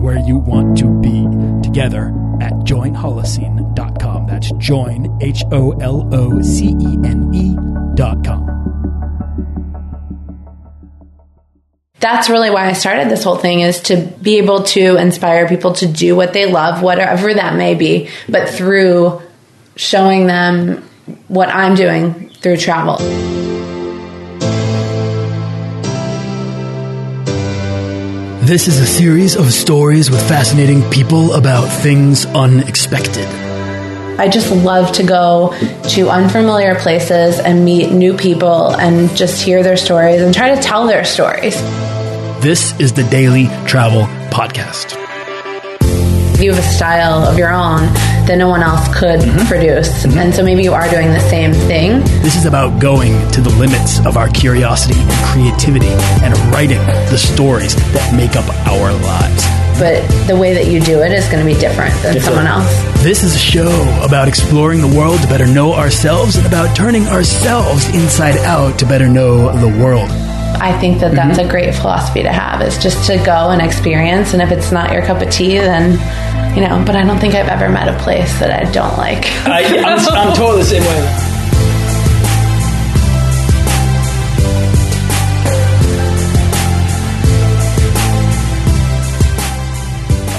where you want to be together at joinholocene.com. That's join, H O L O C E N E.com. that's really why I started this whole thing is to be able to inspire people to do what they love, whatever that may be, but through showing them what I'm doing through travel. This is a series of stories with fascinating people about things unexpected. I just love to go to unfamiliar places and meet new people and just hear their stories and try to tell their stories. This is the Daily Travel Podcast. You have a style of your own that no one else could mm-hmm. produce. Mm-hmm. And so maybe you are doing the same thing. This is about going to the limits of our curiosity and creativity and writing the stories that make up our lives. but the way that you do it is going to be different than Different. someone else. This is a show about exploring the world to better know ourselves and about turning ourselves inside out to better know the world. I think that that's a great philosophy to have is just to go and experience. And if it's not your cup of tea, then, you know, but I don't think I've ever met a place that I don't like. I, I'm, I'm totally the same way.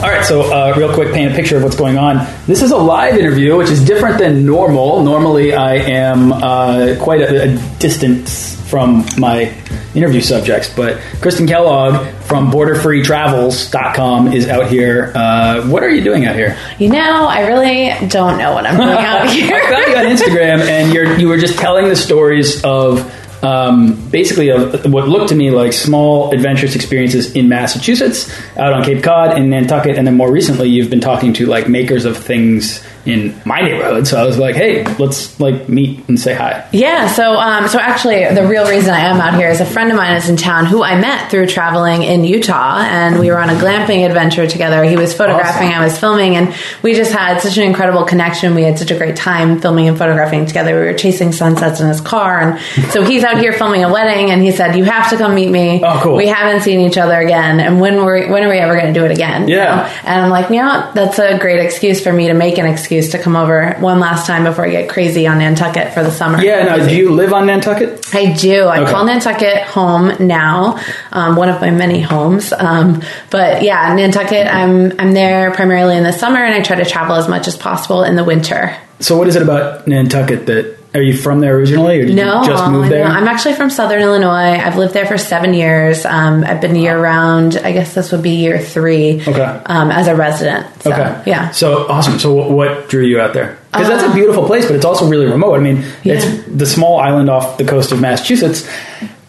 All right, so uh, real quick, paint a picture of what's going on. This is a live interview, which is different than normal. Normally, I am uh, quite a, a distance from my interview subjects, but Kristen Kellogg from BorderFreeTravels.com is out here. Uh, what are you doing out here? You know, I really don't know what I'm doing out here. I found you on Instagram, and you're you were just telling the stories of um, basically of what looked to me like small adventurous experiences in Massachusetts, out on Cape Cod, in Nantucket, and then more recently you've been talking to like makers of things in my neighborhood. So I was like, hey, let's like meet and say hi. Yeah, so um, so actually, the real reason I am out here is a friend of mine is in town who I met through traveling in Utah, and we were on a glamping adventure together. He was photographing, Awesome. I was filming, and we just had such an incredible connection. We had such a great time filming and photographing together. We were chasing sunsets in his car, and so he's out here filming a wedding, and he said, "You have to come meet me. Oh, cool. We haven't seen each other again, and when were when are we ever going to do it again?" you Yeah. know? And I'm like, you know, that's a great excuse for me to make an excuse to come over one last time before I get crazy on Nantucket for the summer. Yeah, now do you live on Nantucket? I do. I Okay. call Nantucket home now, um, one of my many homes. Um, but yeah, Nantucket, I'm I'm there primarily in the summer, and I try to travel as much as possible in the winter. So what is it about Nantucket that are you from there originally, or did No, you just move there? no, I'm actually from Southern Illinois. I've lived there for seven years. Um, I've been year round. I guess this would be year three. Okay. Um, as a resident. So, Okay. Yeah. Uh, So awesome. So what, what drew you out there? Because that's a beautiful place, but it's also really remote. I mean, it's the small island off the coast of Massachusetts,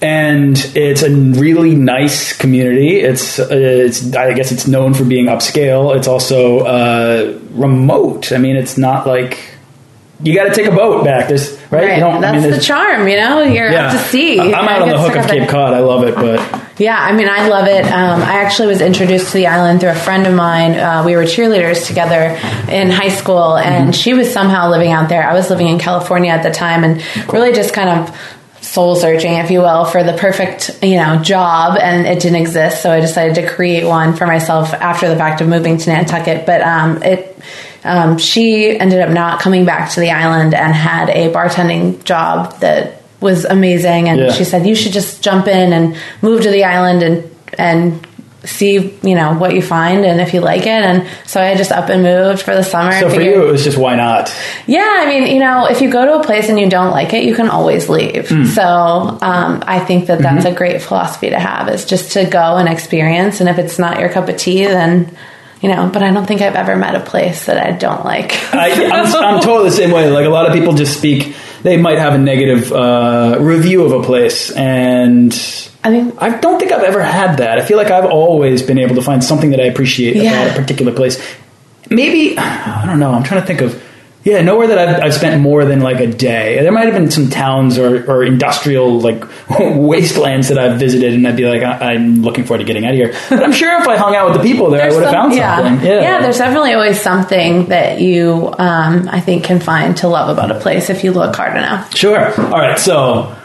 and it's a really nice community. It's uh, it's I guess it's known for being upscale. It's also uh, remote. I mean, it's not like you got to take a boat back. There's right. Right. You don't- I That's mean, the charm, you know. You're up to sea. I'm out I on the hook of Cape. Cod. I love it, but Yeah, I mean, I love it. Um, I actually was introduced to the island through a friend of mine. Uh, we were cheerleaders together in high school, and she was somehow living out there. I was living in California at the time, and really just kind of soul searching, if you will, for the perfect you know job, and it didn't exist. So I decided to create one for myself after the fact of moving to Nantucket. But um, it. Um, she ended up not coming back to the island and had a bartending job that was amazing. And Yeah. she said, "You should just jump in and move to the island and and see, you know, what you find and if you like it." And so I just up and moved for the summer. so and for figured- you, it was just why not? yeah, I mean, you know, if you go to a place and you don't like it, you can always leave. Hmm. So um, I think that that's Mm-hmm. a great philosophy to have is just to go and experience. And if it's not your cup of tea, then you know. But I don't think I've ever met a place that I don't like. I, I'm, I'm totally the same way. Like a lot of people just speak, they might have a negative uh, review of a place, and I mean, I don't think I've ever had that. I feel like I've always been able to find something that I appreciate Yeah. about a particular place. Maybe I don't know. I'm trying to think of Yeah, nowhere that I've, I've spent more than like a day. There might have been some towns or, or industrial like wastelands that I've visited, and I'd be like, I, am looking forward to getting out of here. But I'm sure if I hung out with the people there, There's I would have found yeah. something. Yeah, yeah, there's definitely always something that you, um, I think, can find to love about a place if you look hard enough. Sure. All right. So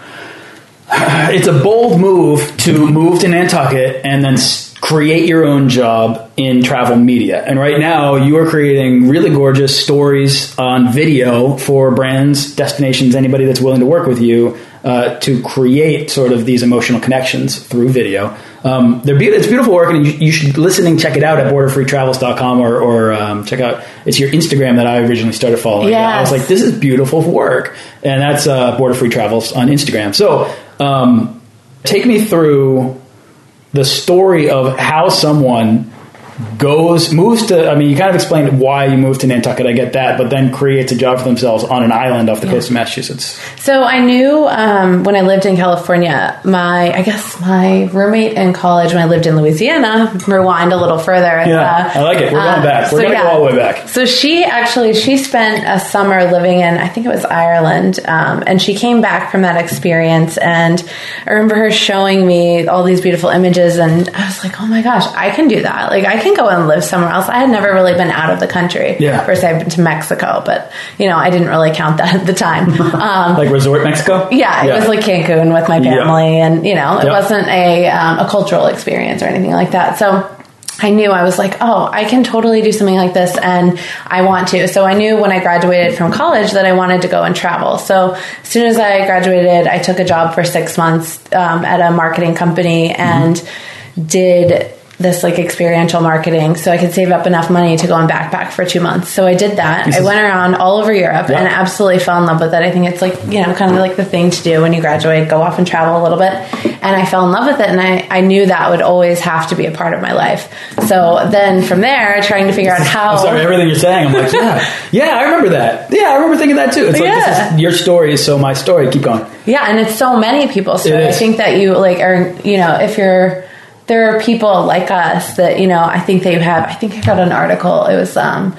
it's a bold move to move to Nantucket and then create your own job in travel media. And right now, you are creating really gorgeous stories on video for brands, destinations, anybody that's willing to work with you uh, to create sort of these emotional connections through video. Um, they're be- it's beautiful work, and you, you should listen and check it out at borderfreetravels.com or, or um, check out it's your Instagram that I originally started following. I was like, this is beautiful work, and that's uh, Border Free Travels on Instagram. So, um, take me through the story of how someone goes moves to. I mean, you kind of explained why you moved to Nantucket. I get that, but then creates a job for themselves on an island off the coast of Massachusetts. So I knew um, when I lived in California, my I guess my roommate in college when I lived in Louisiana. Rewind a little further. Yeah, I like it. We're going back. We're gonna go all the way back. So she actually she spent a summer living in I think it was Ireland, um, and she came back from that experience. And I remember her showing me all these beautiful images, and I was like, oh my gosh, I can do that. Like I can go and live somewhere else. I had never really been out of the country. Yeah. First, I've been to Mexico, but you know I didn't really count that at the time. Um, Like resort Mexico. yeah, it was like Cancun with my Yeah. family, and you know, it Yep. wasn't a um, a cultural experience or anything like that. So. I knew I was like, oh, I can totally do something like this, and I want to. So I knew when I graduated from college that I wanted to go and travel. So as soon as I graduated, I took a job for six months um, at a marketing company and did this like experiential marketing so I could save up enough money to go on backpack for two months. So I did that. I went around all over Europe Yeah. and absolutely fell in love with it. I think it's like, you know, kind of like the thing to do when you graduate, go off and travel a little bit. And I fell in love with it and I, I knew that would always have to be a part of my life. So then from there, trying to figure out how. I'm sorry, everything you're saying. I'm like, yeah, yeah, I remember that. Yeah, I remember thinking that too. It's like Yeah. this is, your story is so my story. Keep going. Yeah, and it's so many people. It I think that you like are you know if you're there are people like us that you know I think they have. I think I got an article. It was um,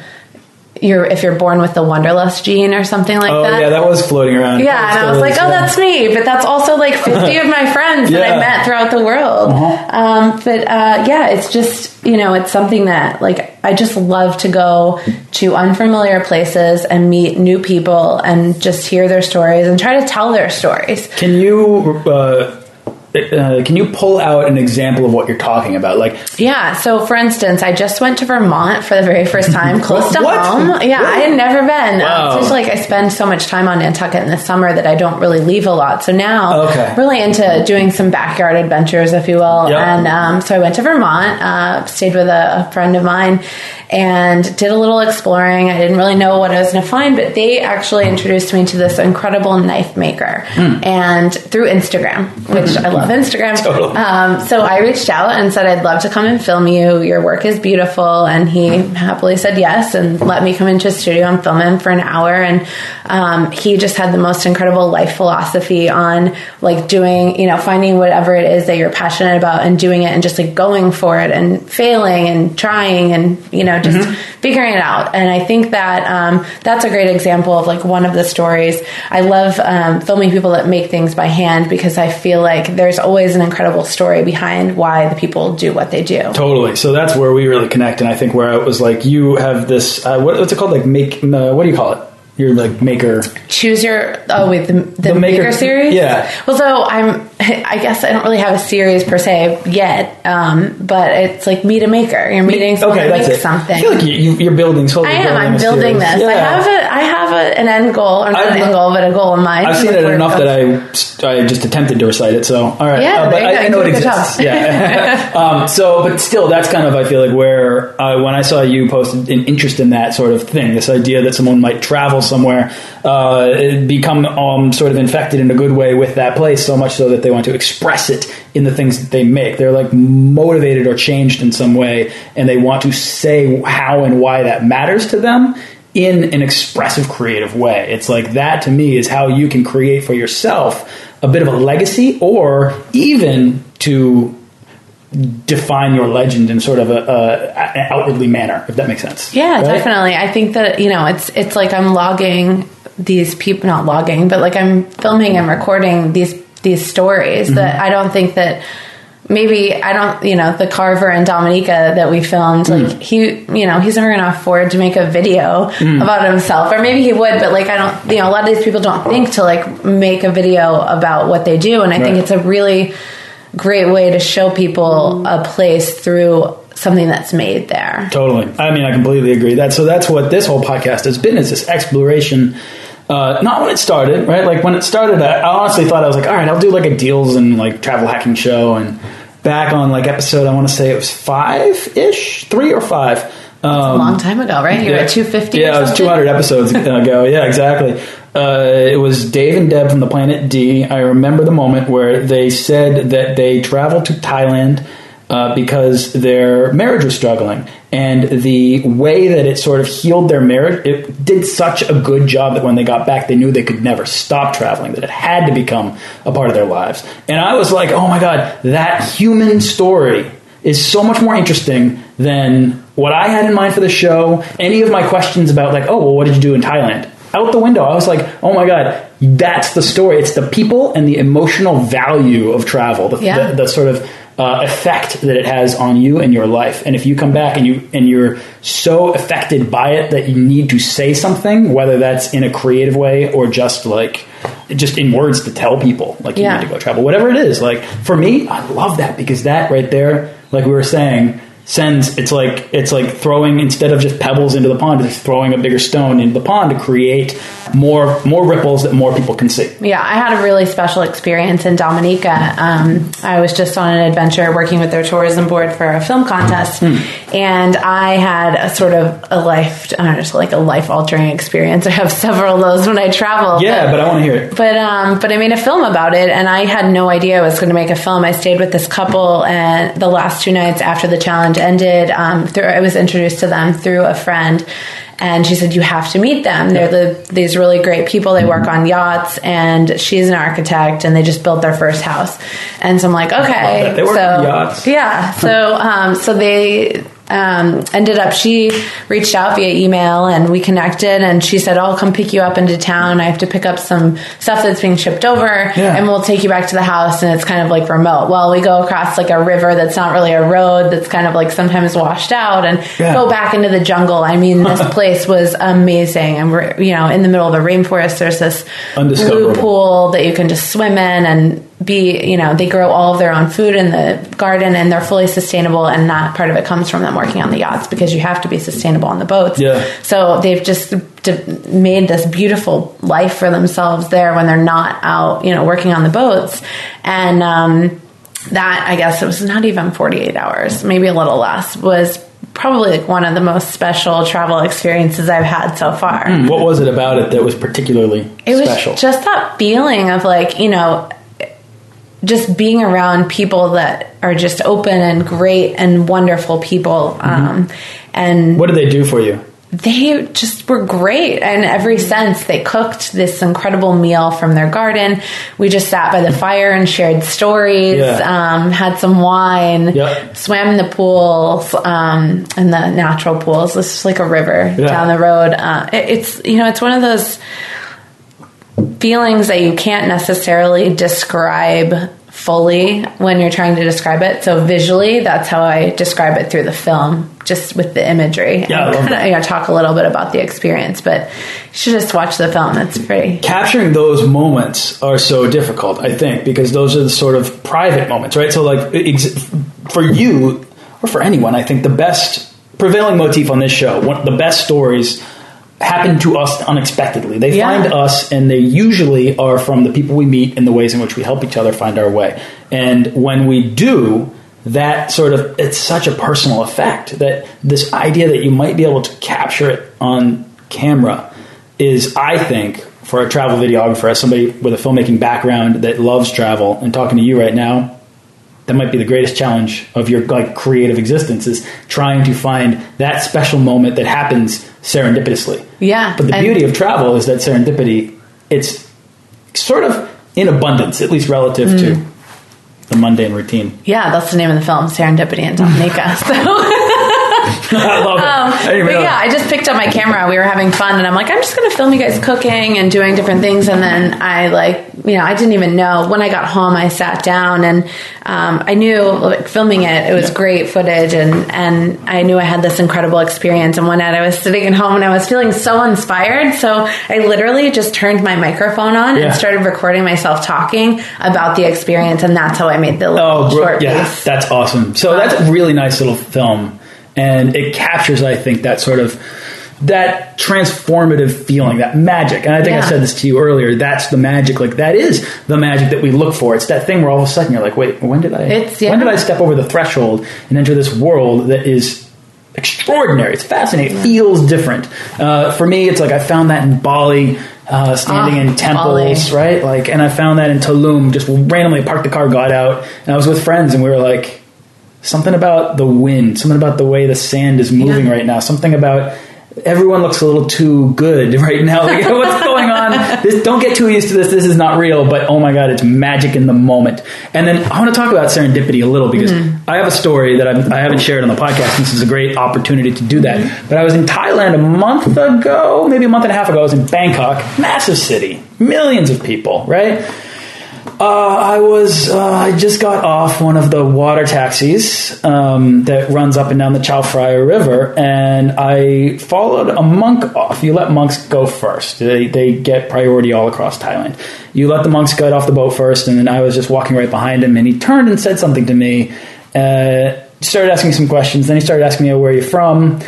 you're if you're born with the wanderlust gene or something like that. Oh that. yeah, that was floating around. Yeah, and I was like, oh, that's me. But that's also like 50 of my friends that I met throughout the world. Um, but uh, yeah, it's just, you know, it's something that like I just love to go to unfamiliar places and meet new people and just hear their stories and try to tell their stories. Can you uh, uh, can you pull out an example of what you're talking about? Like, Yeah. So, for instance, I just went to Vermont for the very first time, close to What? home. Yeah, I had never been. Wow. It's just like I spend so much time on Nantucket in the summer that I don't really leave a lot. So now, Okay. really into doing some backyard adventures, if you will. Yep. And um, so I went to Vermont, uh, stayed with a, a friend of mine, and did a little exploring. I didn't really know what I was going to find, but they actually introduced me to this incredible knife maker, Hmm. and through Instagram, which I love Instagram. Totally. Um, so I reached out and said, I'd love to come and film you. Your work is beautiful. And he happily said yes and let me come into his studio and film him for an hour. And um, he just had the most incredible life philosophy on like doing, you know, finding whatever it is that you're passionate about and doing it and just like going for it and failing and trying and, you know, just figuring it out. And I think that um, that's a great example of like one of the stories. I love um, filming people that make things by hand because I feel like there's always an incredible story behind why the people do what they do. Totally. So that's where we really connect, and I think where it was like you have this. Uh, what, what's it called? Like make. Uh, what do you call it? You're like maker. Choose your oh wait the the, The Maker- maker, series yeah. Well, so I'm I guess I don't really have a series per se yet, um, but it's like meet a maker. You're meeting someone okay, to that's make it. something. I feel like you, you're building. Slowly I am. building I'm building series. this. I have a. I have a, an end goal, or not I've- an end goal, but a goal in mind. I've seen it enough that I I just attempted to recite it. So all right, Yeah, Uh, but I. I know it did a good exists. Yeah. um, so, but still, that's kind of I feel like where uh, when I saw you post an interest in that sort of thing, this idea that someone might travel somewhere, uh, become um, sort of infected in a good way with that place, so much so that they want to express it in the things that they make. They're like motivated or changed in some way, and they want to say how and why that matters to them in an expressive, creative way. It's like that to me is how you can create for yourself a bit of a legacy or even to define your legend in sort of a, a, a outwardly manner, if that makes sense. Yeah, Right? definitely. I think that you know, it's it's like I'm logging these people, not logging, but like I'm filming and recording these these stories that Mm-hmm. I don't think that maybe I don't, you know, the Carver and Dominica that we filmed, Mm. like he, you know, he's never going to afford to make a video Mm. about himself, or maybe he would, but like I don't, you know, a lot of these people don't think to like make a video about what they do, and I think it's a really great way to show people a place through something that's made there. Totally. I mean, I completely agree. That so that's what this whole podcast has been is this exploration. Uh, not when it started, right? Like when it started, I honestly thought I was like, all right, I'll do like a deals and like travel hacking show. And back on like episode, I want to say it was five ish, three or five. Um, a long time ago, right? You were at 250 Yeah, it was 200 episodes ago. Yeah, exactly. Uh, it was Dave and Deb from the Planet D. I remember the moment where they said that they traveled to Thailand uh, because their marriage was struggling. And the way that it sort of healed their marriage, it did such a good job that when they got back, they knew they could never stop traveling, that it had to become a part of their lives. And I was like, oh my God, that human story is so much more interesting than what I had in mind for the show. Any of my questions about like, oh, well, what did you do in Thailand? Out the window. I was like, oh my god, that's the story. It's the people and the emotional value of travel, the, Yeah. the, the sort of uh, effect that it has on you and your life. And if you come back and you and you're so affected by it that you need to say something, whether that's in a creative way or just like just in words to tell people like you Yeah. need to go travel, whatever it is. Like for me, I love that because that right there, like we were saying, sends it's like it's like throwing instead of just pebbles into the pond, it's throwing a bigger stone into the pond to create more more ripples that more people can see. Yeah, I had a really special experience in Dominica. Um, I was just on an adventure working with their tourism board for a film contest, Hmm. and I had a sort of a life, I don't know, just like a life altering experience. I have several of those when I travel. Yeah, but I want to hear it. But um, but I made a film about it, and I had no idea I was going to make a film. I stayed with this couple, and the last two nights after the challenge ended, um, through, I was introduced to them through a friend, and she said you have to meet them. They're the these really great people. They work on yachts, and she's an architect, and they just built their first house. And so I'm like, okay, They work so on yachts. yeah, so um, so they um, ended up. She reached out via email and we connected. And she said, "I'll come pick you up into town. I have to pick up some stuff that's being shipped over, Yeah. and we'll take you back to the house. And it's kind of like remote. Well, we go across like a river that's not really a road. That's kind of like sometimes washed out, and Yeah. go back into the jungle. I mean, this place was amazing, and we're you know in the middle of a rainforest. There's this blue pool that you can just swim in and be you know they grow all of their own food in the garden and they're fully sustainable and that part of it comes from them working on the yachts because you have to be sustainable on the boats. Yeah. so they've just made this beautiful life for themselves there when they're not out you know working on the boats. And um, that i guess it was not even 48 hours maybe a little less was probably like one of the most special travel experiences i've had so far. What was it about it that was particularly it was just that feeling of like you know just being around people that are just open and great and wonderful people um, and what did they do for you? they just were great in every sense they cooked this incredible meal from their garden we just sat by the fire and shared stories Yeah. um, had some wine Yep. swam in the pools um, in the natural pools it's just like a river Yeah. down the road uh, it- it's you know it's one of those feelings that you can't necessarily describe fully when you're trying to describe it. So visually, that's how I describe it through the film, just with the imagery. Yeah, I kinda, you know, talk a little bit about the experience, but you should just watch the film. It's pretty. capturing those moments are so difficult, I think, because those are the sort of private moments, right? So, like, ex- for you or for anyone, I think the best prevailing motif on this show, one, the best stories happen to us unexpectedly. They Yeah. find us, and they usually are from the people we meet and the ways in which we help each other find our way. And when we do, that sort of it's such a personal effect that this idea that you might be able to capture it on camera is, I think, for a travel videographer, as somebody with a filmmaking background that loves travel, and talking to you right now, that might be the greatest challenge of your like creative existence is trying to find that special moment that happens serendipitously. Yeah, But the and- beauty of travel is that serendipity it's sort of in abundance, at least relative mm. to the mundane routine. Yeah, that's the name of the film, Serendipity in Dominica. So. I love it. Um, I but yeah, I just picked up my camera. We were having fun, and I'm like, I'm just going to film you guys cooking and doing different things. And then I like, you know, I didn't even know when I got home. I sat down and um, I knew like filming it. It was Yeah. great footage, and and I knew I had this incredible experience. And one night I was sitting at home and I was feeling so inspired. So I literally just turned my microphone on Yeah. and started recording myself talking about the experience, and that's how I made the little Oh, short yeah, piece. that's awesome. So that's a really nice little film, and it captures, I think, that sort of that transformative feeling, that magic. And I think I said this to you earlier. That's the magic. Like that is the magic that we look for. It's that thing where all of a sudden you're like, wait, when did I? Yeah. When did I step over the threshold and enter this world that is extraordinary? It's fascinating. It feels different. Uh, for me, it's like I found that in Bali. Uh, standing Ah, in temples, Bali. right? Like, and I found that in Tulum. Just randomly parked the car, got out, and I was with friends, and we were like, something about the wind, something about the way the sand is moving Yeah. right now, something about everyone looks a little too good right now. Like, what's going on? This, don't get too used to this. This is not real, but oh my god, it's magic in the moment. And then I want to talk about serendipity a little because mm-hmm. I have a story that I'm, I haven't shared on the podcast. This is a great opportunity to do that. Mm-hmm. But I was in Thailand a month ago, maybe a month and a half ago. I was in Bangkok, massive city, millions of people, right? Uh, I was. Uh, I just got off one of the water taxis um, that runs up and down the Chao Phraya River, and I followed a monk off. You let monks go first; they they get priority all across Thailand. You let the monks get off the boat first, and then I was just walking right behind him, and he turned and said something to me. Uh, started asking me some questions. Then he started asking me, "Where are you from?"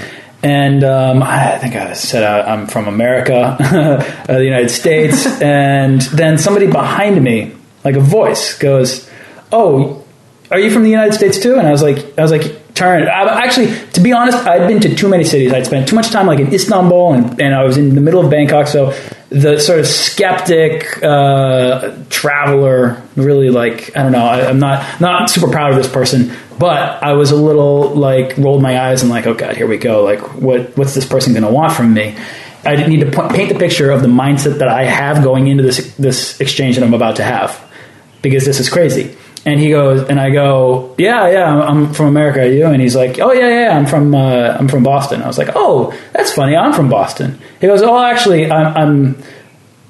And um, I think I said uh, I'm from America, uh, the United States. and then somebody behind me, like a voice, goes, "Oh, are you from the United States too?" And I was like, I was like, turn. I, actually, to be honest, I'd been to too many cities. I'd spent too much time like in Istanbul, and, and I was in the middle of Bangkok. So the sort of skeptic uh, traveler, really like I don't know. I, I'm not not super proud of this person, but I was a little like rolled my eyes and like, oh god, here we go. Like, what what's this person going to want from me? I need to paint the picture of the mindset that I have going into this this exchange that I'm about to have because this is crazy. And he goes, and I go, yeah, yeah, I'm from America. Are you? And he's like, oh yeah, yeah, I'm from uh, I'm from Boston. I was like, oh, that's funny. I'm from Boston. He goes, oh, actually, I'm I'm,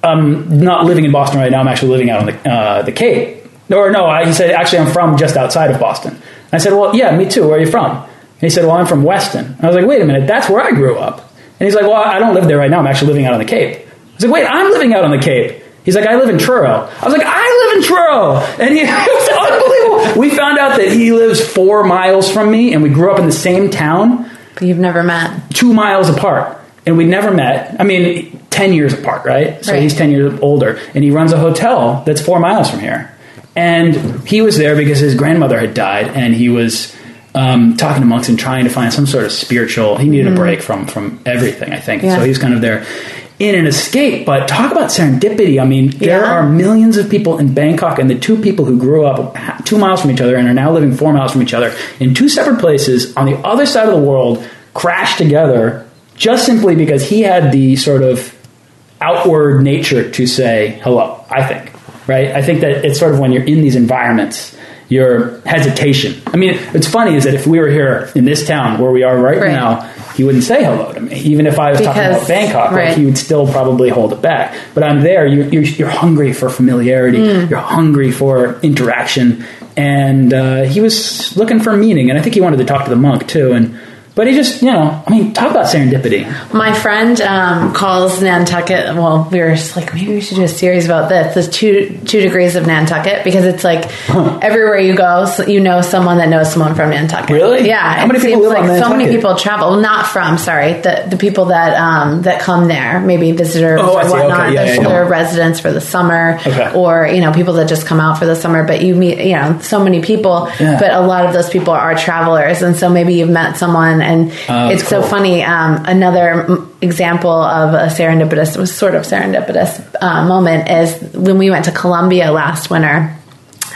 I'm not living in Boston right now. I'm actually living out on the uh, the Cape. Or no, I, he said, actually, I'm from just outside of Boston. I said, well, yeah, me too. Where are you from? And he said, well, I'm from Weston. I was like, wait a minute, that's where I grew up. And he's like, well, I don't live there right now. I'm actually living out on the Cape. I was like, wait, I'm living out on the Cape. He's like, I live in Truro. I was like, I live in Truro. And he, it was unbelievable. We found out that he lives four miles from me and we grew up in the same town, But you've never met. two miles apart. And we never met. I mean, 10 years apart, right? So Right. he's 10 years older. And he runs a hotel that's four miles from here. And he was there because his grandmother had died and he was um, talking to monks and trying to find some sort of spiritual. He needed a break from, from everything, I think. Yeah. So he was kind of there in an escape. But talk about serendipity. I mean, there Yeah. are millions of people in Bangkok, and the two people who grew up two miles from each other and are now living four miles from each other in two separate places on the other side of the world crashed together just simply because he had the sort of outward nature to say hello, I think. Right? I think that it's sort of when you're in these environments, your hesitation. I mean, it's funny is that if we were here in this town where we are right, Right. now, he wouldn't say hello to me. Even if I was talking about Bangkok, like, he would still probably hold it back. But I'm there. You're, you're, you're hungry for familiarity. Mm. You're hungry for interaction. And uh, he was looking for meaning. And I think he wanted to talk to the monk too. And but he just, you know, I mean, talk about serendipity. My friend um, calls Nantucket. Well, we were just like, maybe we should do a series about this. the two two degrees of Nantucket because it's like everywhere you go, so you know someone that knows someone from Nantucket. Really? Yeah. How many people live on like So many people travel. Not from. Sorry, the the people that um, that come there, maybe visitors Oh, or whatnot. Okay. Yeah, They're- yeah, yeah. they're residents for the summer, Okay. or you know people that just come out for the summer. But you meet you know so many people, but a lot of those people are travelers, and so maybe you've met someone, and Oh, it's so funny. Um, another example of a serendipitous, was sort of serendipitous uh, moment is when we went to Colombia last winter.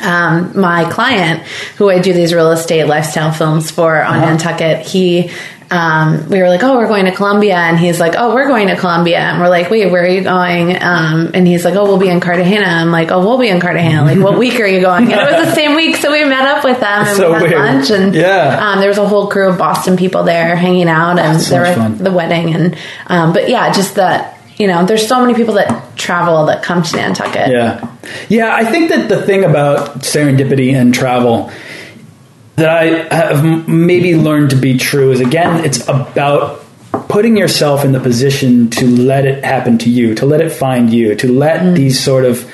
Um, my client, who I do these real estate lifestyle films for on Uh-huh. Nantucket, he um, we were like, "Oh, we're going to Colombia," and he's like, "Oh, we're going to Colombia," and we're like, "Wait, where are you going?" Um, and he's like, "Oh, we'll be in Cartagena." I'm like, "Oh, we'll be in Cartagena." Like, what week are you going? And it was the same week, so we met up with them and So we had weird. lunch. And Yeah. um, there was a whole crew of Boston people there hanging out, and That's there were fun. the wedding, and um, but yeah, just that you know, there's so many people that travel that come to Nantucket. Yeah. Yeah, I think that the thing about serendipity and travel that I have maybe learned to be true is again, it's about putting yourself in the position to let it happen to you, to let it find you, to let these sort of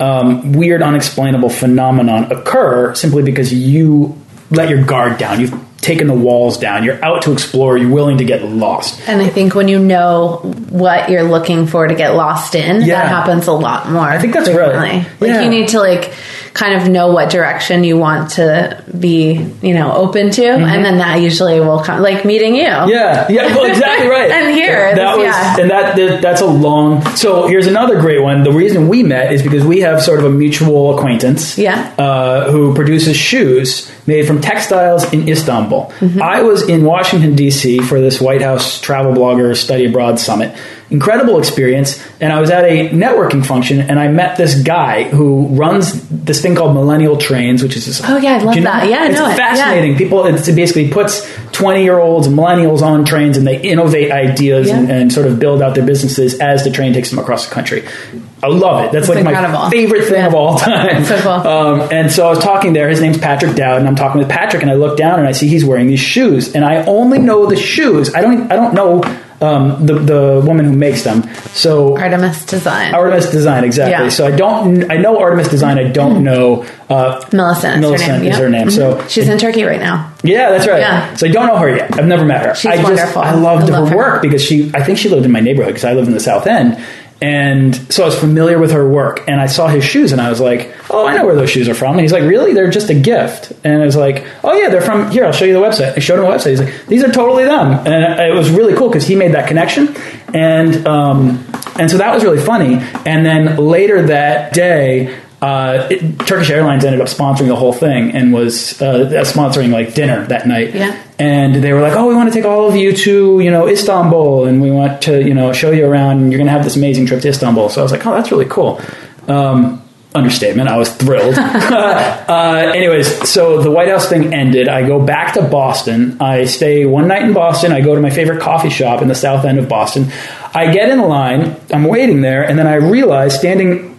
um, weird, unexplainable phenomenon occur simply because you let your guard down. You've taken the walls down. You're out to explore. You're willing to get lost. And I think when you know what you're looking for to get lost in, Yeah. that happens a lot more. I think that's right. Like Yeah. you need to like kind of know what direction you want to be, you know, open to, and then that usually will come. Like meeting you. Mm-hmm. Yeah, yeah, well, exactly right. And here, that was, yeah. and that, that that's a long. So here's another great one. The reason we met is because we have sort of a mutual acquaintance, Yeah. uh, who produces shoes made from textiles in Istanbul. Mm-hmm. I was in Washington D.C. for this White House travel blogger study abroad summit. Incredible experience, and I was at a networking function, and I met this guy who runs this thing called Millennial Trains, which is this. Oh, yeah, I love you know that. Yeah, I it's know it. Yeah. fascinating people it basically puts 20 year olds and millennials on trains and they innovate ideas and, Yeah. and sort of build out their businesses as the train takes them across the country i love it that's like incredible. my favorite thing Yeah. of all time So cool. um, and so i was talking there his name's patrick dowd and i'm talking with patrick and i look down and i see he's wearing these shoes and i only know the shoes i don't i don't know um, the, the woman who makes them so Artemis Design. Artemis Design, exactly. Yeah. So I don't, I know Artemis Design. I don't know uh, Millicent. Is Millicent her name. is yeah. her name. So Mhm. she's in Turkey right now. yeah, that's right. Yeah. So I don't know her yet. I've never met her. She's I just, wonderful. I loved I love her her. work because she, I think she lived in my neighborhood because I live in the South End. And so I was familiar with her work and I saw his shoes and I was like, oh, I know where those shoes are from. And he's like, really? They're just a gift. And I was like, oh yeah, they're from here. I'll show you the website. I showed him the website. He's like, these are totally them. And it was really cool because he made that connection. And, um, and so that was really funny. And then later that day, uh, it, Turkish Airlines ended up sponsoring the whole thing and was uh, sponsoring like dinner that night. Yeah. And they were like, "Oh, we want to take all of you to you know Istanbul, and we want to you know show you around. And you're going to have this amazing trip to Istanbul." So I was like, "Oh, that's really cool." Um, understatement. I was thrilled. uh, anyways, so the White House thing ended. I go back to Boston. I stay one night in Boston. I go to my favorite coffee shop in the south end of Boston. I get in line. I'm waiting there, and then I realize standing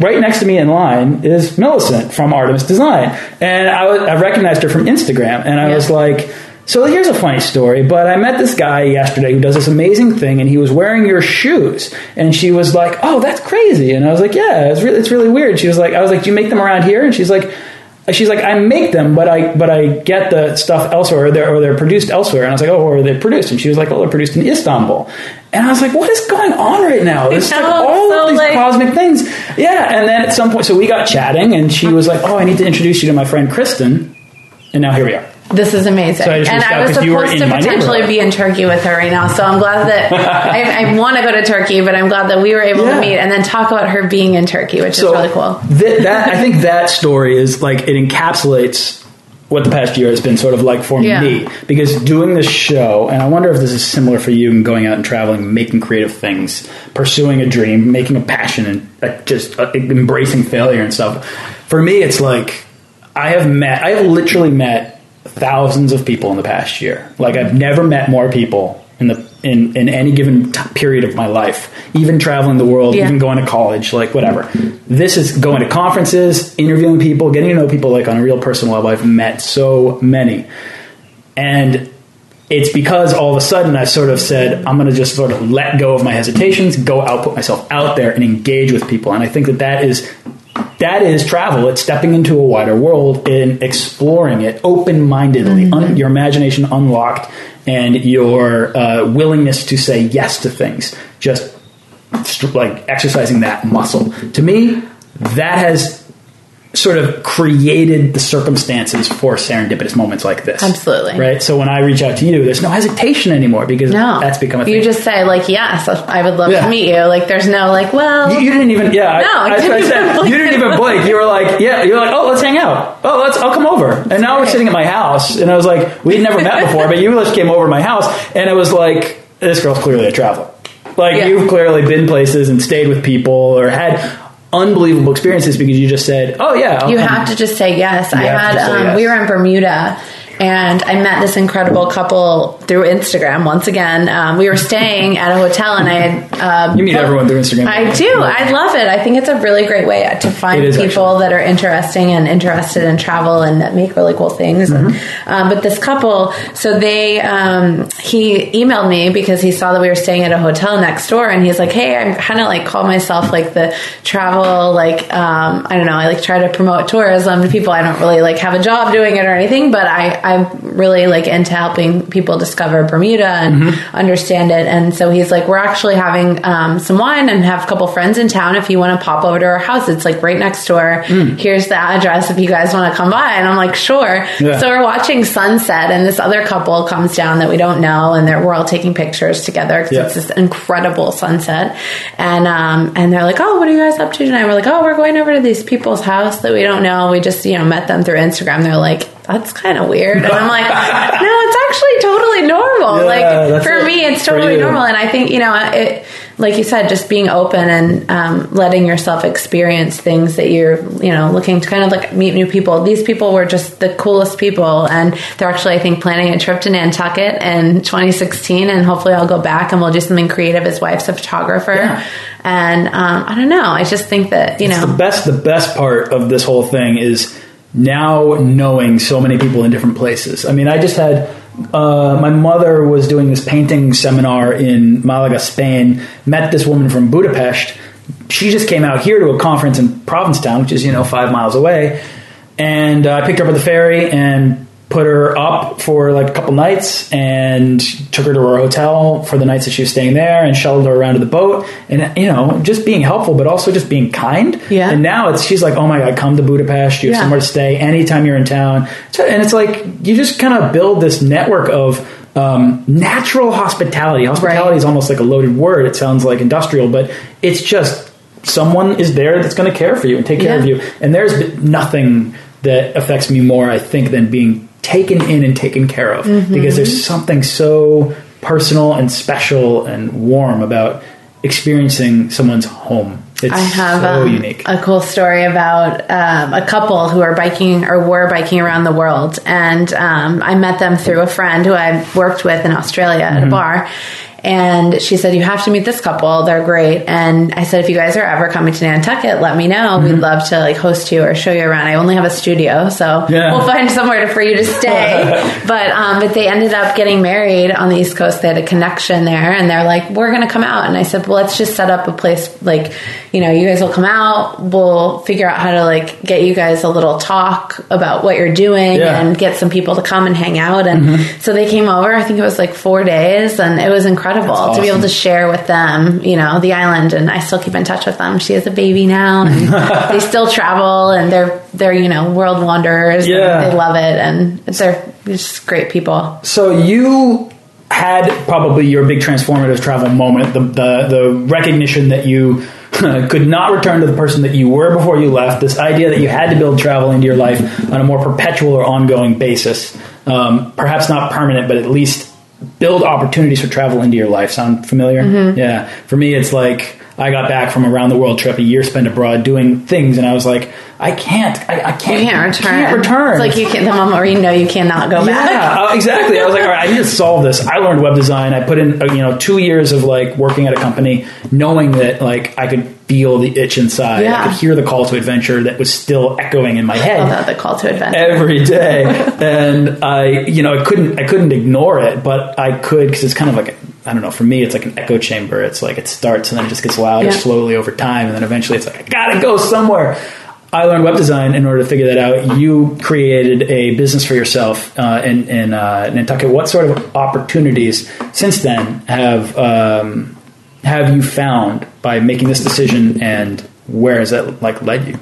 right next to me in line is Millicent from Artemis Design, and I, was, I recognized her from Instagram, and I Yeah. was like. So here's a funny story, but I met this guy yesterday who does this amazing thing, and he was wearing your shoes, and she was like, "Oh, that's crazy," and I was like, "Yeah, it's really, it's really weird." She was like, "I was like, do you make them around here?" And she's like, "She's like, I make them, but I but I get the stuff elsewhere, or they're, or they're produced elsewhere." And I was like, "Oh, where are they produced?" And she was like, "Oh, they're produced in Istanbul." And I was like, "What is going on right now? There's like all so, of these like- cosmic things." Yeah, and then at some point, so we got chatting, and she was like, "Oh, I need to introduce you to my friend Kristen," and now here we are. This is amazing. So I and I was 'cause you were supposed to potentially be in Turkey with her right now. So I'm glad that I, I want to go to Turkey, but I'm glad that we were able Yeah. to meet and then talk about her being in Turkey, which So is really cool. That, that I think that story is like it encapsulates what the past year has been sort of like for Yeah. me because doing this show and I wonder if this is similar for you and going out and traveling making creative things pursuing a dream making a passion and just uh, embracing failure and stuff for me it's like I have met I have literally met thousands of people in the past year like I've never met more people in the in, in any given t- period of my life even traveling the world Yeah. even going to college like whatever this is going to conferences interviewing people getting to know people like on a real personal level i've met so many and it's because all of a sudden I sort of said, I'm going to just sort of let go of my hesitations, go out, put myself out there, and engage with people. And I think that that is that is travel. It's stepping into a wider world and exploring it open mindedly, un- your imagination unlocked, and your uh, willingness to say yes to things. Just like exercising that muscle. To me, that has sort of created the circumstances for serendipitous moments like this. Absolutely. Right? So when I reach out to you, there's no hesitation anymore because No, that's become a thing. You just say like, yes, I would love Yeah. to meet you. Like, there's no like, well, You, you didn't even, yeah. No, I I, that's I didn't even said. blink. You didn't even blink. You were like, yeah. You're like, oh, let's hang out. Oh, let's. I'll come over. and now we're sitting at my house, and I was like, we'd never met before, but you just came over to my house, and it was like, this girl's clearly a traveler. Like Yeah. you've clearly been places and stayed with people or had unbelievable experiences because you just said, oh yeah, I'll you come. have to just say yes. I You have had um, yes. we were in Bermuda and I met this incredible couple through Instagram. Once again, um, we were staying at a hotel and I had um, You meet everyone through Instagram. I do. I love it. I think it's a really great way to find people actually. that are interesting and interested in travel and that make really cool things. Mm-hmm. um, but this couple, so they, um, he emailed me because he saw that we were staying at a hotel next door, and he's like, "Hey, I'm kind of like call myself like the travel, like um, I don't know, I like try to promote tourism to people. I don't really like have a job doing it or anything, but I I'm really like into helping people discover Bermuda and Mm-hmm. understand it. And so he's like, we're actually having um, some wine and have a couple friends in town. If you want to pop over to our house, it's like right next door. Mm. Here's the address if you guys want to come by. And I'm like, sure. Yeah. So we're watching sunset, and this other couple comes down that we don't know, and they're, we're all taking pictures together because Yeah. it's this incredible sunset. And um, and they're like, oh, what are you guys up to tonight? We're like, oh, we're going over to these people's house that we don't know. We just you know met them through Instagram. They're like. That's kind of weird, and I'm like, no, it's actually totally normal. Yeah, like for it. me, it's totally normal, and I think you know, it like you said, just being open and um, letting yourself experience things that you're you know looking to kind of like meet new people. These people were just the coolest people, and they're actually I think planning a trip to Nantucket in 2016, and hopefully I'll go back and we'll do something creative. His wife's a photographer, Yeah. and um, I don't know. I just think that you know, the best the best part of this whole thing is now knowing so many people in different places. I mean, I just had uh, my mother was doing this painting seminar in Malaga, Spain. Met this woman from Budapest. She just came out here to a conference in Provincetown, which is you know five miles away, and uh, I picked her up at the ferry and put her up for like a couple nights and took her to her hotel for the nights that she was staying there and shuttled her around to the boat and you know just being helpful but also just being kind Yeah. and now it's she's like oh my god come to budapest you have Yeah. somewhere to stay anytime you're in town and it's like you just kind of build this network of um, natural hospitality hospitality Right. is almost like a loaded word it sounds like industrial but it's just someone is there that's going to care for you and take care Yeah. of you and there's nothing that affects me more, I think, than being taken in and taken care of. Mm-hmm. Because there's something so personal and special and warm about experiencing someone's home. It's I have so um, unique. a cool story about um, a couple who are biking or were biking around the world, and um, I met them through a friend who I worked with in Australia Mm-hmm. at a bar. And she said, "You have to meet this couple. They're great." And I said, "If you guys are ever coming to Nantucket, let me know. We'd love to like host you or show you around. I only have a studio, so Mm-hmm. Yeah. we'll find somewhere to, for you to stay." but um, but they ended up getting married on the East Coast. They had a connection there, and they're like, "We're going to come out." And I said, "Well, let's just set up a place like, you know, you guys will come out. We'll figure out how to like get you guys a little talk about what you're doing Yeah. and get some people to come and hang out." And so they came over. I think it was like four days, and it was incredible That's to be able to share with them, you know, the island. And I still keep in touch with them. She has a baby now, and they still travel, and they're they're you know world wanderers. and Yeah. they love it, and they're just great people. So you had probably your big transformative travel moment, the the, the recognition that you could not return to the person that you were before you left. This idea that you had to build travel into your life on a more perpetual or ongoing basis, um, perhaps not permanent, but at least build opportunities for travel into your life. Sound familiar? Yeah. For me, it's like. I got back from a round the world trip, a year spent abroad doing things, and I was like, I can't, I, I can't, You can't return. Can't return. It's like you can't. The moment where you know you cannot go back. Yeah, uh, exactly. I was like, all right, I need to solve this. I learned web design. I put in, uh, you know, two years of like working at a company, knowing that like I could feel the itch inside. Yeah. I could hear the call to adventure that was still echoing in my I head love the call to adventure. every day and i you know i couldn't i couldn't ignore it but i could because it's kind of like i don't know for me it's like an echo chamber it's like it starts and then it just gets louder Yeah. slowly over time and then eventually it's like i gotta go somewhere I learned web design in order to figure that out. You created a business for yourself uh, in, in uh, Nantucket. What sort of opportunities since then have um, have you found by making this decision and where has that like led you?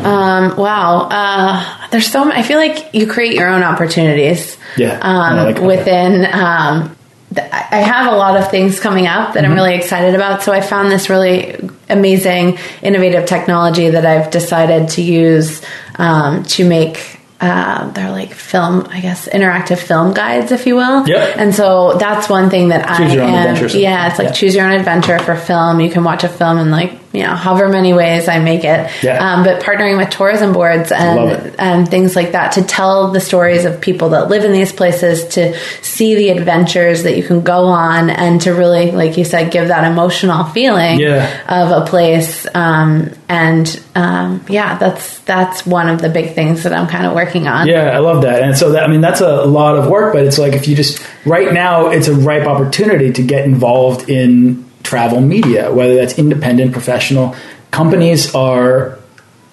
Um, wow. Uh, there's so many, I feel like you create your own opportunities. Yeah, Um, like within, um, th- I have a lot of things coming up that Mm-hmm. I'm really excited about. So I found this really amazing, innovative technology that I've decided to use um, to make. Uh, they're like film, I guess, interactive film guides, if you will. Yep. And so that's one thing that Choose I your own am. Yeah, it's like Yeah. choose your own adventure for film. You can watch a film and like you know however many ways I make it. Yeah. Um, but partnering with tourism boards and and things like that to tell the stories of people that live in these places, to see the adventures that you can go on, and to really, like you said, give that emotional feeling Yeah. of a place. Um, and um, yeah, that's that's one of the big things that I'm kind of working on. Yeah, I love that. And so that I mean that's a lot of work, but it's like if you just right now it's a ripe opportunity to get involved in travel media, whether that's independent, professional. Companies are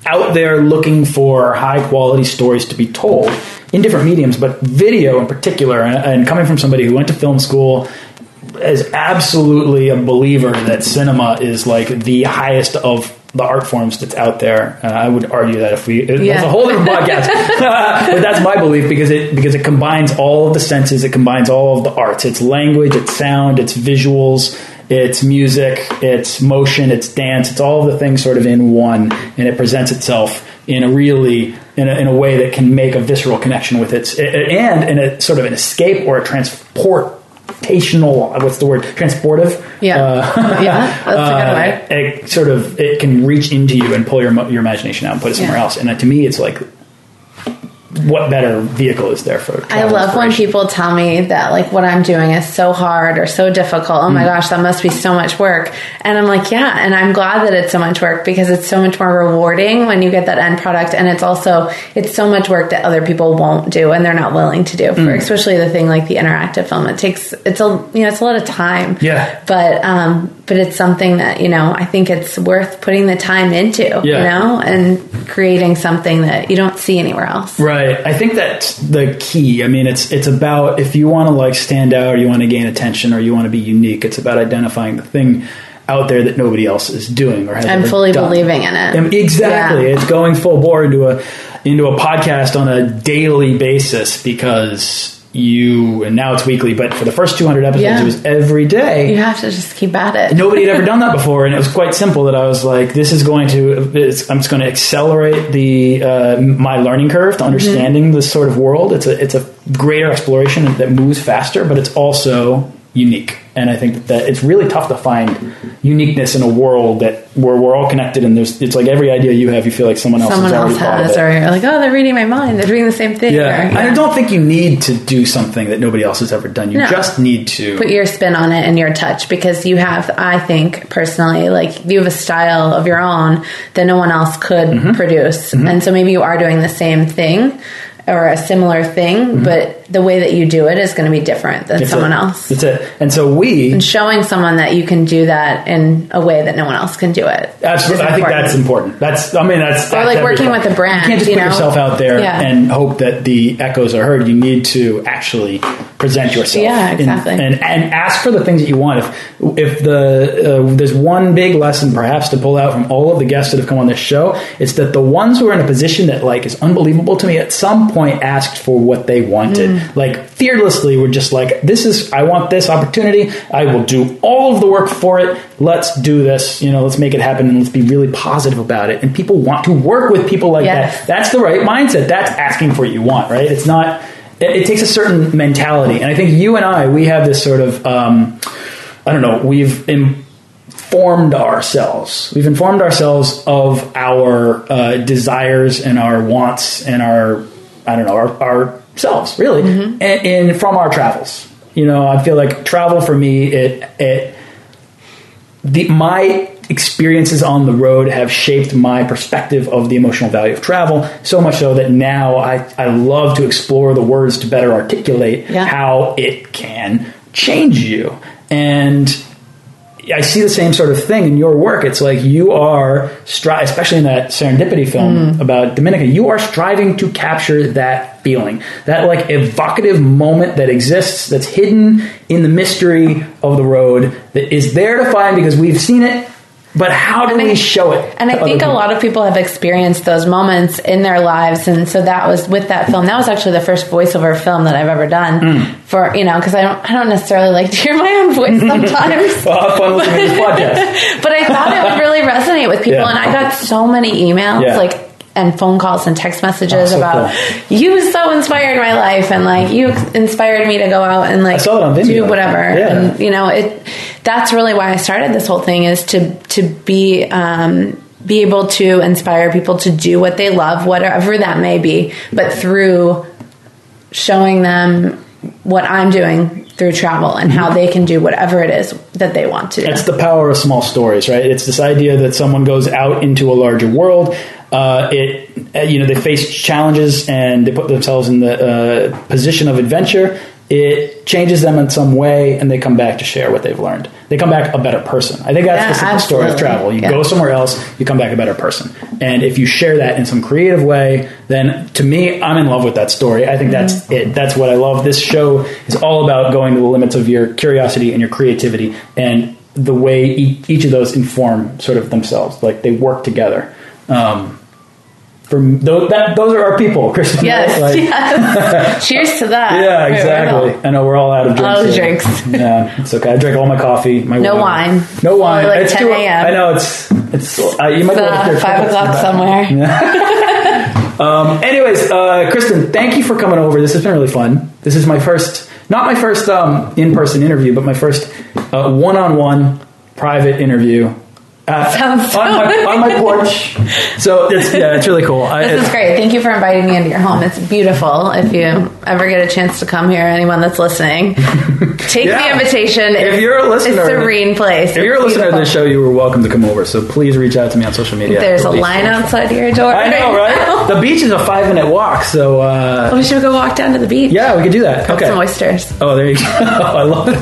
out there looking for high quality stories to be told in different mediums, but video in particular. And, and coming from somebody who went to film school, is absolutely a believer that cinema is like the highest of the art forms that's out there. Uh, I would argue that if we, that's Yeah. a whole different podcast, but that's my belief because it because it combines all of the senses, it combines all of the arts. It's language, it's sound, it's visuals, it's music, it's motion, it's dance, it's all of the things sort of in one, and it presents itself in a really in a, in a way that can make a visceral connection with its and in a sort of an escape or a transportational what's the word transportive Yeah. uh, Yeah, that's a good word. it sort of it can reach into you and pull your your imagination out and put it somewhere Yeah. else and uh, to me it's like what better vehicle is there for I love when people tell me that like what I'm doing is so hard or so difficult. Oh my gosh, that must be so much work. And I'm like, yeah, and I'm glad that it's so much work because it's so much more rewarding when you get that end product and it's also it's so much work that other people won't do and they're not willing to do for especially the thing like the interactive film. It takes it's a you know, it's a lot of time. Yeah. But um but it's something that, you know, I think it's worth putting the time into, you know, and creating something that you don't see anywhere else. Right. I think that's the key. I mean, it's it's about if you want to like stand out, or you want to gain attention, or you want to be unique. It's about identifying the thing out there that nobody else is doing or has. I'm fully done. believing in it. Exactly. Yeah. It's going full bore into a into a podcast on a daily basis because you and now it's weekly, but for the first 200 episodes, Yeah. it was every day You have to just keep at it. nobody had ever done that before, and it was quite simple. That I was like, "This is going to, it's, I'm just going to accelerate the uh, my learning curve to understanding this sort of world. It's a it's a greater exploration that moves faster, but it's also unique. And I think that, it's really tough to find uniqueness in a world that where we're all connected, and there's it's like every idea you have, you feel like someone else Someone has already else thought of has, or you're like, oh, they're reading my mind. They're doing the same thing. yeah. Or, I don't think you need to do something that nobody else has ever done. You No. just need to put your spin on it and your touch because you have i think personally like you have a style of your own that no one else could Mm-hmm. produce and so maybe you are doing the same thing or a similar thing but the way that you do it is going to be different than Mm-hmm. Someone else That's it. And so we and showing someone that you can do that in a way that no one else can do it Absolutely, I think that's important. That's, I mean, that's, Or, that's like, working with a brand, You can't just you put know? yourself out there Yeah. and hope that the echoes are heard. You need to actually present yourself. Yeah, and- exactly. And, and, ask for the things that you want. If if the uh, there's one big lesson perhaps to pull out from all of the guests that have come on this show, it's that the ones who are in a position that like is unbelievable to me at some point asked for what they wanted. Mm. Like fearlessly, were just like, this is I want this opportunity. I will do all of the work for it. Let's do this. You know, let's make it happen and let's be really positive about it. And people want to work with people like Yes. that. That's the right mindset. That's asking for what you want, right? It's not. It, it takes a certain mentality, and I think you and I we have this sort of. Um, I don't know. We've informed ourselves. We've informed ourselves of our uh, desires and our wants and our I don't know our ourselves really, mm-hmm. and, and from our travels. You know, I feel like travel for me it it the my experiences on the road have shaped my perspective of the emotional value of travel so much so that now I, I love to explore the words to better articulate Yeah. how it can change you and I see the same sort of thing in your work. It's like you are, stri- especially in that serendipity film mm. about Dominica, you are striving to capture that feeling, that like evocative moment that exists, that's hidden in the mystery of the road, that is there to find because we've seen it but how do And we I- show it? And I think a lot of people have experienced those moments in their lives, and so that was with that film. That was actually the first voiceover film that I've ever done Mm. for you know because I don't I don't necessarily like to hear my own voice sometimes. Well, fun listening to this podcast. but I thought it would really resonate with people, Yeah. and I got so many emails Yeah. like and phone calls and text messages Oh, so about you so inspired my life and like you inspired me to go out and like saw it on Vimeo. do whatever Yeah. and you know it that's really why I started this whole thing is to to be um be able to inspire people to do what they love whatever that may be but through showing them what I'm doing through travel and how they can do whatever it is that they want to do. It's the power of small stories, right? It's this idea that someone goes out into a larger world. Uh, it, uh, you know, they face challenges and they put themselves in the uh, position of adventure. It changes them in some way, and they come back to share what they've learned. They come back a better person. I think that's Yeah, the simple story of travel. You Yeah. go somewhere else, you come back a better person. And if you share that in some creative way, then to me, I'm in love with that story. I think that's Mm-hmm. it. That's what I love. This show is all about going to the limits of your curiosity and your creativity and the way each of those inform sort of themselves. Like they work together. Um, from those, that, those are our people, Kristen. Yes, right? Like- yes. Cheers to that. Yeah, exactly. right I know we're all out of drinks. All here. drinks. Yeah, it's okay. I drank all my coffee. My No water. wine. No wine. Like it's 10 too- a.m. I know it's it's. Uh, you might It's, be able to uh, hear five o'clock somewhere. Um, anyways, uh, Kristen, thank you for coming over. This has been really fun. This is my first, not my first um, in-person interview, but my first uh, one-on-one private interview. Uh, Sounds so on, my, on my porch. So it's yeah, it's really cool. I, This is great. Thank you for inviting me into your home. It's beautiful. If you ever get a chance to come here, anyone that's listening, take Yeah. the invitation. If It's- you're a listener- it's a serene place. If you're a listener to beautiful. show, you were welcome to come over. So please reach out to me on social media. There's a line outside your door. I know, right? The beach is a five minute walk, so uh, we should go walk down to the beach. yeah, we could do that. Okay. some oysters. Oh, there you go. I love it.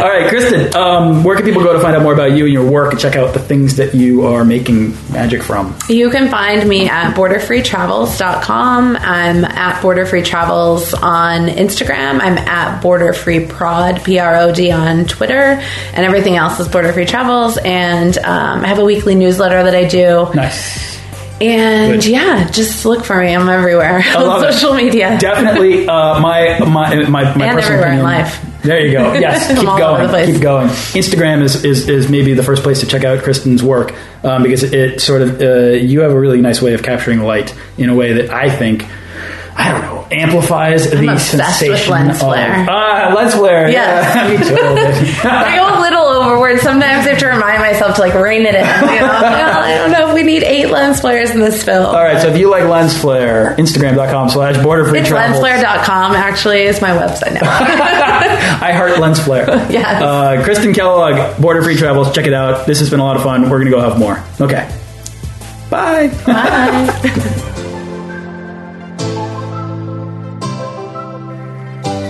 All right, Kristen, um, where can people go to find out more about you and your work and check out the things that you are making magic from? You can find me at borderfreetravels.com. I'm at borderfreetravels on Instagram. I'm at borderfreeprod, P-R-O-D on Twitter. And everything else is Border Free Travels. And um, I have a weekly newsletter that I do. Nice. And Good. yeah, just look for me. I'm everywhere on it. social media. Definitely, uh, my my my my And personal everywhere in life. There you go. Yes, keep all over the going. Keep going. Instagram is, is, is maybe the first place to check out Kristen's work um, because it sort of uh, you have a really nice way of capturing light in a way that I think I don't know amplifies the obsessed with sensation lens of flare. ah lens flare. Yes. Yeah, too. I go a little overboard. Sometimes I have to remind myself to like rein it in. You know? Well, I don't know if we need eight lens flares in this film. All right, so if you like lens flare, Instagram.com slash border free It's travel. lensflare.com actually is my website now. I heart lens flare. Yes. Uh, Kristen Kellogg, Border Free Travels. Check it out. This has been a lot of fun. We're going to go have more. Okay. Bye. Bye.